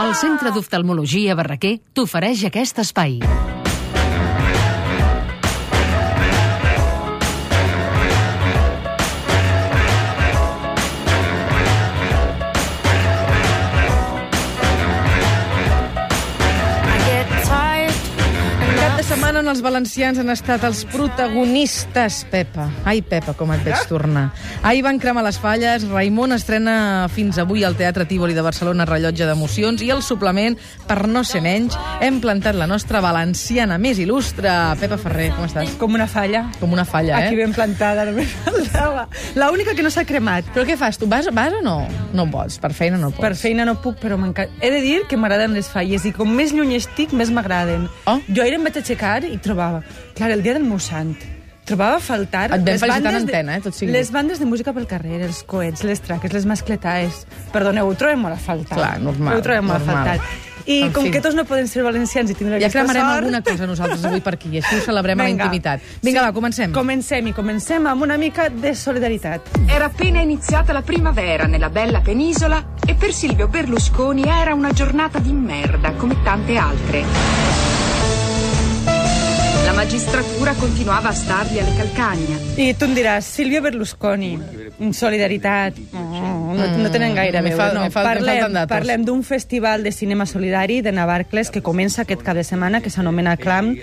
El Centre d'Oftalmologia Barraquer t'ofereix aquest espai. Els valencians han estat els protagonistes, Pepa. Ai, Pepa, com et veig tornar. Ahir van cremar les falles, Raimon estrena fins avui al Teatre Tívoli de Barcelona Rellotge d'Emocions i el suplement, per no ser menys, hem plantat la nostra valenciana més il·lustre. Pepa Ferrer, com estàs? Com una falla. Com una falla, Aquí eh? ben plantada, només faltava. La única que no s'ha cremat. Però què fas? Tu vas, vas o no? No pots, per feina no pots. Per feina no puc, però m'encanta. He de dir que m'agraden les falles i com més lluny estic, més m'agraden. Oh. Jo ahir em vaig aixecar i trobava... Clar, el dia del meu sant. Trobava a faltar... Et vam les felicitar en bandes de- antena, eh, tot sigui Les bandes de música pel carrer, els coets, les traques, les mascletaes... Perdoneu, ho trobem molt a faltar. Clar, normal, Ho trobem molt a normal. faltar. I En com fi. que tots no poden ser valencians i tindre Ja aquesta cremarem sort... alguna cosa nosaltres avui per aquí i així ho celebrem a la intimitat. Vinga, va, comencem. Comencem i comencem amb una mica de solidaritat. Era appena iniziata la primavera nella bella penisola e per Silvio Berlusconi era una giornata di merda come tante altre. La magistratura continuava a stargli alle calcagna. I tu em diràs, Silvio Berlusconi, solidaritat, no, no, tenen gaire a me veure. no. parlem parlem d'un festival de cinema solidari de Navarcles que comença aquest cap de setmana, que s'anomena Clam,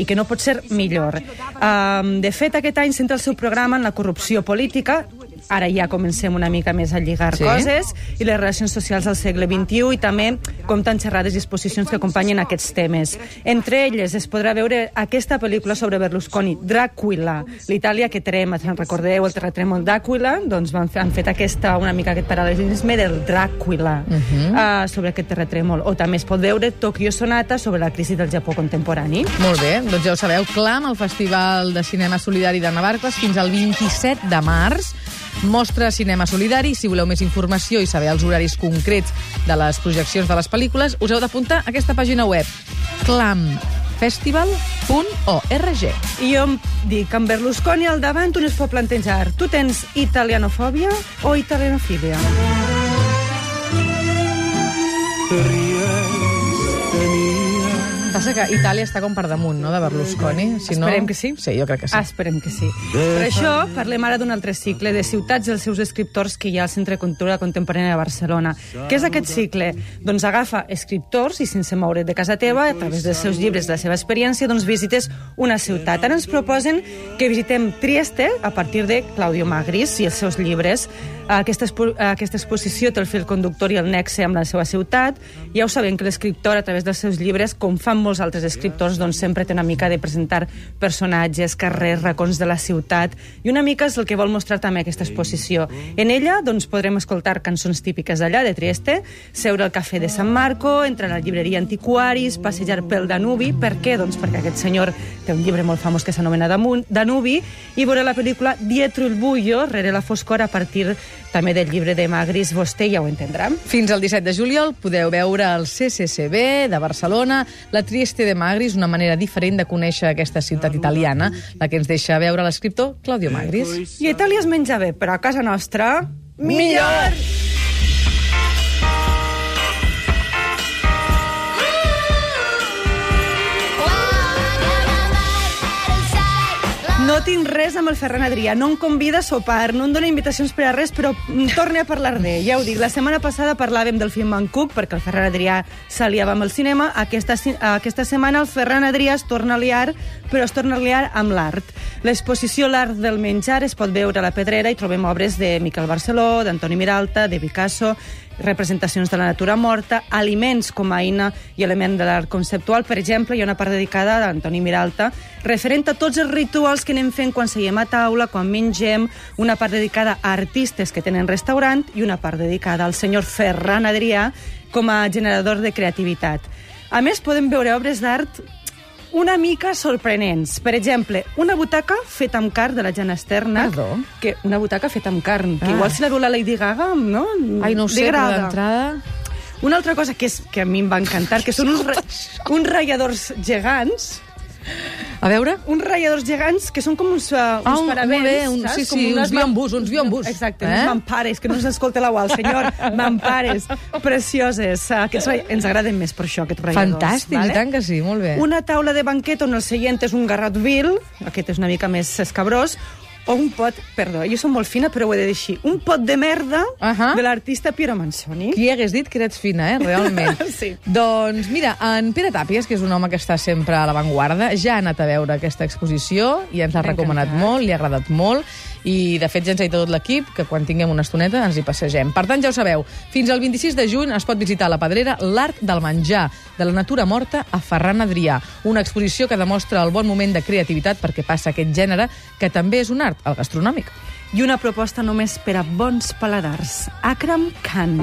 i que no pot ser millor. Um, de fet, aquest any centra el seu programa en la corrupció política, ara ja comencem una mica més a lligar Sí? coses, i les relacions socials del segle XXI, i també compten xerrades i exposicions que acompanyen aquests temes. Entre elles es podrà veure aquesta pel·lícula sobre Berlusconi, Dràcula, l'Itàlia que trema, recordeu, el terratrèmol d'Àquila, doncs van fer, han fet aquesta, una mica aquest paral·lelisme del Dràcula uh -huh. uh, sobre aquest terratrèmol. O també es pot veure Tokyo Sonata sobre la crisi del Japó contemporani. Molt bé, doncs ja ho sabeu, Clam, el Festival de Cinema Solidari de Navarcles, fins al 27 de març. Mostra Cinema Solidari. Si voleu més informació i saber els horaris concrets de les projeccions de les pel·lícules, us heu d'apuntar a aquesta pàgina web, clamfestival.org. I jo em dic, amb Berlusconi al davant un es pot plantejar, tu tens italianofòbia o italianofília? Passa que Itàlia està com per damunt, no?, de Berlusconi. Si no... Esperem que sí. Sí, jo crec que sí. Esperem que sí. Per això parlem ara d'un altre cicle de ciutats i els seus escriptors que hi ha al Centre de Cultura Contemporània de Barcelona. Què és aquest cicle? Doncs agafa escriptors i sense moure't de casa teva, a través dels seus llibres, de la seva experiència, doncs visites una ciutat. Ara ens proposen que visitem Trieste a partir de Claudio Magris i els seus llibres. Aquesta, expo aquesta exposició té el fil conductor i el nexe amb la seva ciutat. Ja ho sabem que l'escriptor, a través dels seus llibres, com fan molts altres escriptors, doncs sempre té una mica de presentar personatges, carrers, racons de la ciutat, i una mica és el que vol mostrar també aquesta exposició. En ella doncs, podrem escoltar cançons típiques d'allà, de Trieste, seure al cafè de San Marco, entrar a la llibreria Antiquaris, passejar pel Danubi. Per què? Doncs perquè aquest senyor té un llibre molt famós que s'anomena Danubi, i veure la pel·lícula Dietro il buio, rere la foscor, a partir també del llibre de Magris, vostè ja ho entendrà. Fins al 17 de juliol podeu veure el CCCB de Barcelona, la Trieste de Magris, una manera diferent de conèixer aquesta ciutat italiana, la que ens deixa veure l'escriptor Claudio Magris. I Itàlia es menja bé, però a casa nostra... Millor! No tinc res amb el Ferran Adrià, no em convida a sopar, no em dona invitacions per a res, però mm, torne a parlar d'ell. Ja ho dic, la setmana passada parlàvem del film Cook, perquè el Ferran Adrià s'aliava amb el cinema. Aquesta, aquesta setmana el Ferran Adrià es torna a liar, però es torna a liar amb l'art. L'exposició L'art del menjar es pot veure a la Pedrera i trobem obres de Miquel Barceló, d'Antoni Miralta, de Picasso, representacions de la natura morta, aliments com a eina i element de l'art conceptual. Per exemple, hi ha una part dedicada a Antoni Miralta, referent a tots els rituals que anem fent quan seiem a taula, quan mengem, una part dedicada a artistes que tenen restaurant i una part dedicada al senyor Ferran Adrià com a generador de creativitat. A més, podem veure obres d'art una mica sorprenents. Per exemple, una butaca feta amb carn de la Jana Esterna. Perdó? Que, una butaca feta amb carn, que Ah. igual si la veu la Lady Gaga, no? Ai, no ho sé, però d'entrada... Una altra cosa que, és, que a mi em va encantar, que són uns, uns ratlladors gegants A veure... uns ratlladors gegants que són com uns, uh, uns Ah, un- paravents, molt bé, un- saps? sí, Com sí, unes uns biombús, uns biombús. Exacte, Eh? uns mampares, que no s'escolta la UAL, senyor. mampares, precioses. Aquests, ra- ens agraden més per això, aquests ratlladors. Fantàstic, i tant que sí, molt bé. Una taula de banquet on el seient és un garrot vil, aquest és una mica més escabrós, o un pot, perdó, jo som molt fina, però ho he de dir un pot de merda Ahà. de l'artista Piero Manzoni. Qui hagués dit que eres fina, eh, realment. Sí. Doncs mira, en Pere Tàpies, que és un home que està sempre a l'avantguarda, ja ha anat a veure aquesta exposició i ens l'ha recomanat encantat. molt, li ha agradat molt, i de fet ja ens ha dit tot l'equip que quan tinguem una estoneta ens hi passegem. Per tant, ja ho sabeu, fins al 26 de juny es pot visitar a la Pedrera l'art del menjar, de la natura morta a Ferran Adrià, una exposició que demostra el bon moment de creativitat perquè passa aquest gènere, que també és un art, el gastronòmic. I una proposta només per a bons paladars. Akram Khan.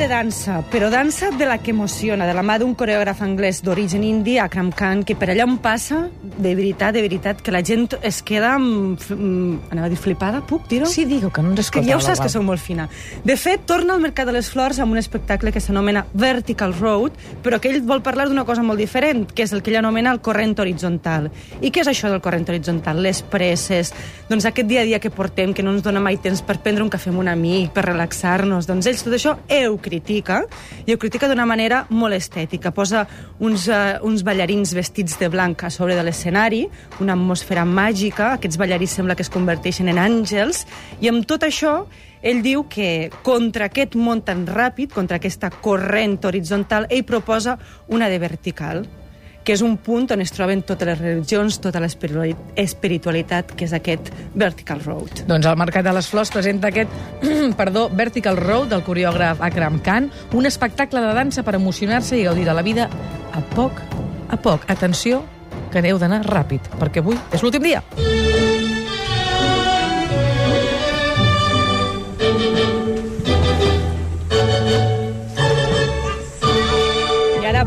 De dansa, però dansa de la que emociona, de la mà d'un coreògraf anglès d'origen indi, Akram Khan, que per allà on passa, de veritat, de veritat, que la gent es queda, f- mm, anava a dir flipada, puc dir-ho? Sí, digue que no ens escolta. ja ho saps que sou molt fina. De fet, torna al Mercat de les Flors amb un espectacle que s'anomena Vertical Road, però que ell vol parlar d'una cosa molt diferent, que és el que ell anomena el corrent horitzontal. I què és això del corrent horitzontal? Les presses, doncs aquest dia a dia que portem, que no ens dona mai temps per prendre un cafè amb un amic, per relaxar-nos, doncs ells tot això ho critica, i ho critica d'una manera molt estètica. Posa uns, uh, uns ballarins vestits de blanc a sobre de l'escenari, una atmosfera màgica, aquests ballarins sembla que es converteixen en àngels, i amb tot això ell diu que contra aquest món tan ràpid, contra aquesta corrent horitzontal, ell proposa una de vertical, que és un punt on es troben totes les religions, tota l'espirituali- espiritualitat, que és aquest vertical road. Doncs el Mercat de les Flors presenta aquest perdó, Vertical Road del coreògraf Akram Khan, un espectacle de dansa per emocionar-se i gaudir de la vida a poc a poc. Atenció, que aneu d'anar ràpid, perquè avui és l'últim dia. I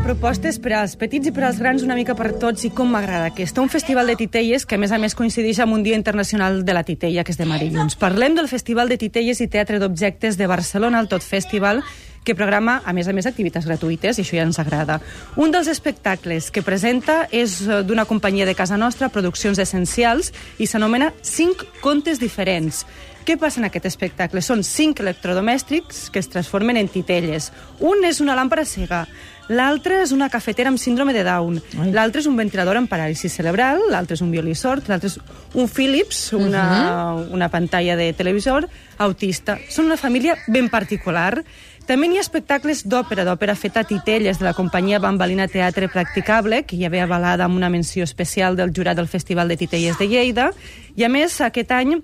propostes per als petits i per als grans una mica per tots i com m'agrada aquesta. Un festival de titelles que a més a més coincideix amb un dia internacional de la titella, que és demà dilluns. Parlem del Festival de Titelles i Teatre d'Objectes de Barcelona, el Tot Festival, que programa, a més a més, activitats gratuïtes, i això ja ens agrada. Un dels espectacles que presenta és eh, d'una companyia de casa nostra, Produccions Essencials, i s'anomena Cinc contes diferents. Què passa en aquest espectacle? Són cinc electrodomèstics que es transformen en titelles. Un és una làmpara cega, l'altre és una cafetera amb síndrome de Down, l'altre és un ventilador amb paràlisi cerebral, l'altre és un violí sord, l'altre és un Philips, una, una pantalla de televisor, autista. Són una família ben particular. També n'hi ha espectacles d'òpera, d'òpera feta a titelles de la companyia Bambalina Teatre Practicable, que ja ve avalada amb una menció especial del jurat del Festival de Titelles de Lleida. I a més, aquest any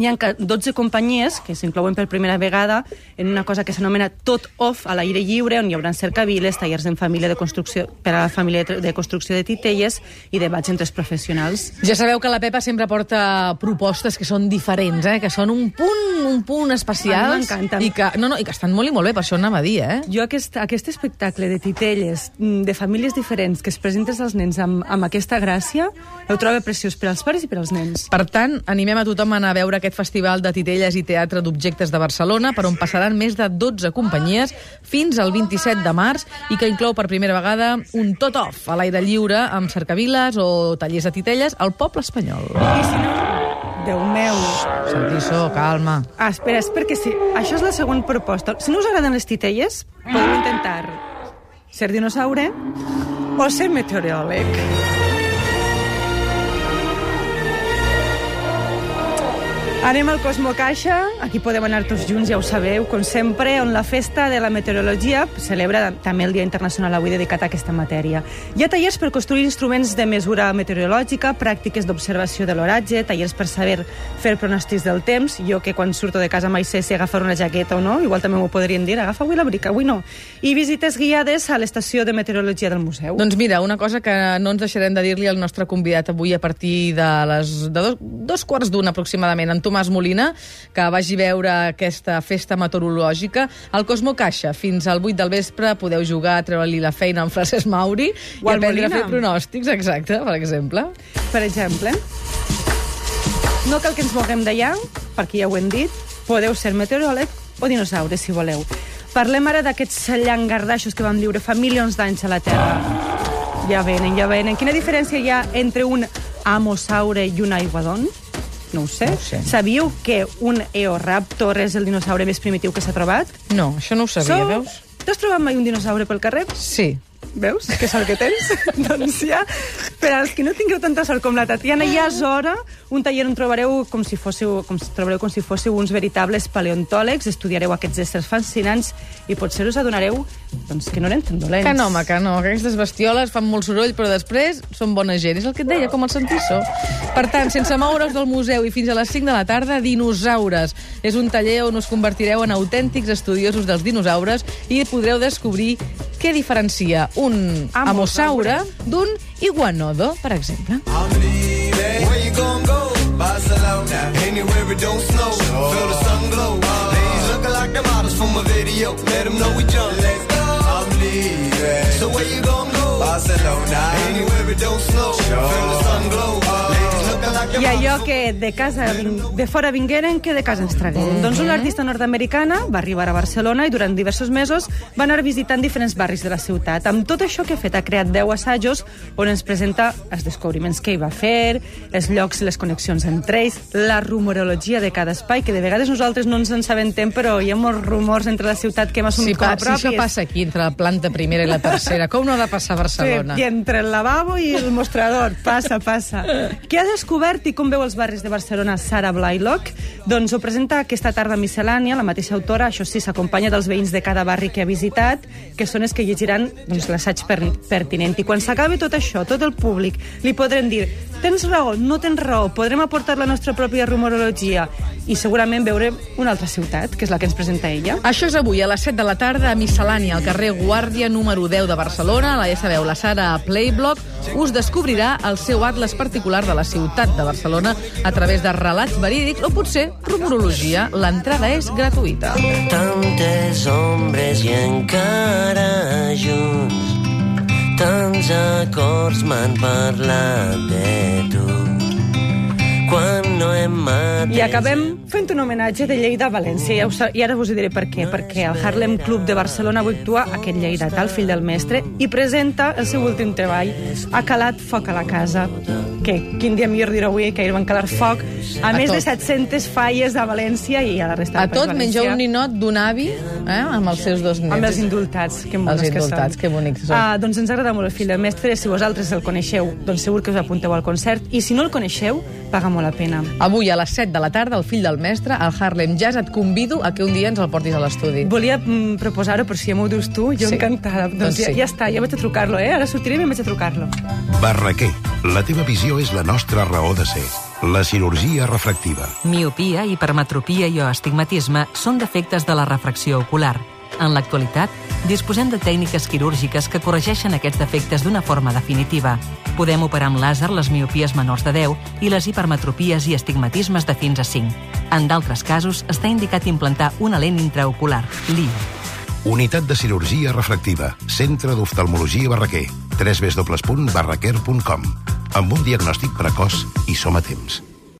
hi ha ca- 12 companyies que s'inclouen per primera vegada en una cosa que s'anomena Tot Off a l'aire lliure, on hi haurà cercaviles, tallers en família de construcció, per a la família de, construcció de titelles i debats entre els professionals. Ja sabeu que la Pepa sempre porta propostes que són diferents, eh? que són un punt, un punt especial. I, que, no, no, I que estan molt i molt bé, per això anava a dir, eh? Jo aquest, aquest espectacle de titelles, mm, de famílies diferents, que es presentes als nens amb, amb aquesta gràcia, ho trobo preciós per als pares i per als nens. Per tant, animem a tothom a anar a veure aquest festival de titelles i teatre d'objectes de Barcelona, per on passaran més de 12 companyies fins al 27 de març i que inclou per primera vegada un tot-off a l'aire lliure amb cercaviles o tallers de titelles al poble espanyol. I si no, Déu meu. Santissó, calma. Ah, espera, és perquè sí. Això és la següent proposta. Si no us agraden les titelles, podem intentar ser dinosaure o ser meteoròleg. Anem al Cosmo Caixa, aquí podem anar tots junts, ja ho sabeu, com sempre, on la festa de la meteorologia celebra també el Dia Internacional avui dedicat a aquesta matèria. Hi ha tallers per construir instruments de mesura meteorològica, pràctiques d'observació de l'oratge, tallers per saber fer pronòstics del temps. Jo, que quan surto de casa mai sé si agafar una jaqueta o no, igual també m'ho podrien dir, agafa avui l'abric, avui no. I visites guiades a l'estació de meteorologia del museu. Doncs mira, una cosa que no ens deixarem de dir-li al nostre convidat avui a partir de les de dos, dos quarts d'una aproximadament, en Tomàs Molina, que vagi veure aquesta festa meteorològica al Cosmo Caixa. Fins al 8 del vespre podeu jugar a treure-li la feina amb Francesc Mauri O i aprendre a Molina. fer pronòstics, exacte, per exemple. Per exemple, no cal que ens moguem d'allà, perquè ja ho hem dit, podeu ser meteoròleg o dinosaures, si voleu. Parlem ara d'aquests llangardaixos que vam viure fa milions d'anys a la Terra. Ja venen, ja venen. Quina diferència hi ha entre un amosaure i un aiguadon? No ho sé. No ho sé. Sabíeu que un eoraptor és el dinosaure més primitiu que s'ha trobat? No, això no ho sabia, So- veus? T'has trobat mai un dinosaure pel carrer? Sí. Veus? Que és el que tens? doncs ja, per als que no tingueu tanta sort com la Tatiana, ja és hora, un taller on trobareu com si fóssiu, com si, trobareu com si fóssiu uns veritables paleontòlegs, estudiareu aquests éssers fascinants i potser us adonareu doncs, que no eren tan dolents. Que no, home, que no. Que aquestes bestioles fan molt soroll, però després són bona gent. És el que et deia, com el sentissó. Per tant, sense moure's del museu i fins a les 5 de la tarda, Dinosaures. És un taller on us convertireu en autèntics estudiosos dels dinosaures i podreu descobrir què diferencia un amosaure d'un iguanodo, per exemple. Barcelona. Anywhere it don't snow. Feel the sun glow. I allò que de casa de fora vingueren, que de casa ens tragueren. Doncs una artista nord-americana va arribar a Barcelona i durant diversos mesos va anar visitant diferents barris de la ciutat. Amb tot això que ha fet, ha creat 10 assajos on ens presenta els descobriments que hi va fer, els llocs i les connexions entre ells, la rumorologia de cada espai, que de vegades nosaltres no ens en sabentem, però hi ha molts rumors entre la ciutat que hem Si, assumit com pa, a si propis. això passa aquí, entre la planta primera i la tercera, com no ha de passar a Barcelona? Sí, i entre el lavabo i el mostrador. Passa, passa. Què ha descobert i com veu els barris de Barcelona Sara Blaylock? Doncs ho presenta aquesta tarda miscel·lània, la mateixa autora, això sí, s'acompanya dels veïns de cada barri que ha visitat, que són els que llegiran doncs, l'assaig per, pertinent. I quan s'acabi tot això, tot el públic, li podrem dir tens raó, no tens raó, podrem aportar la nostra pròpia rumorologia i segurament veure una altra ciutat, que és la que ens presenta ella. Això és avui a les 7 de la tarda a Miscel·lània, al carrer Guàrdia número 10 de Barcelona. La ja sabeu, la Sara Playblock us descobrirà el seu atles particular de la ciutat de Barcelona a través de relats verídics o potser rumorologia. L'entrada és gratuïta. Tantes ombres i encara junts Tants acords m'han parlat de tu Quan no hem matat I acabem fent un homenatge de Lleida a València. I, sa- I ara us ho diré per què. Perquè el Harlem Club de Barcelona avui actua aquest lleidatà, el fill del mestre, i presenta el seu últim treball, Ha calat foc a la casa. Que quin dia millor dir avui que ahir van calar foc a, A més de tot. 700 falles a València i a la resta A del País tot menja Valencià. un ninot d'un avi eh, amb els seus dos nets. Amb els indultats, que monos Els que indultats, són. que bonics són. Ah, doncs ens agrada molt el fill del mestre. Si vosaltres el coneixeu, doncs segur que us apunteu al concert. I si no el coneixeu, paga molt la pena. Avui a les 7 de la tarda, el fill del mestre, al Harlem Jazz, et convido a que un dia ens el portis a l'estudi. Volia mm, proposar-ho, però si ja m'ho dius tu, jo Sí. encantada. Doncs, Doncs ja, sí. ja està, ja vaig a trucar-lo, eh? Ara sortiré i vaig a trucar-lo. Barraquer, la teva visió és la nostra raó de ser. La cirurgia refractiva. Miopia, hipermetropia i o astigmatisme són defectes de la refracció ocular. En l'actualitat, disposem de tècniques quirúrgiques que corregeixen aquests defectes d'una forma definitiva. Podem operar amb làser les miopies menors de 10 i les hipermetropies i astigmatismes de fins a 5. En d'altres casos, està indicat implantar una lent intraocular, LIO. Unitat de cirurgia refractiva. Centre d'oftalmologia Barraquer. www.barraquer.com Amb un diagnòstic precoç i som a temps.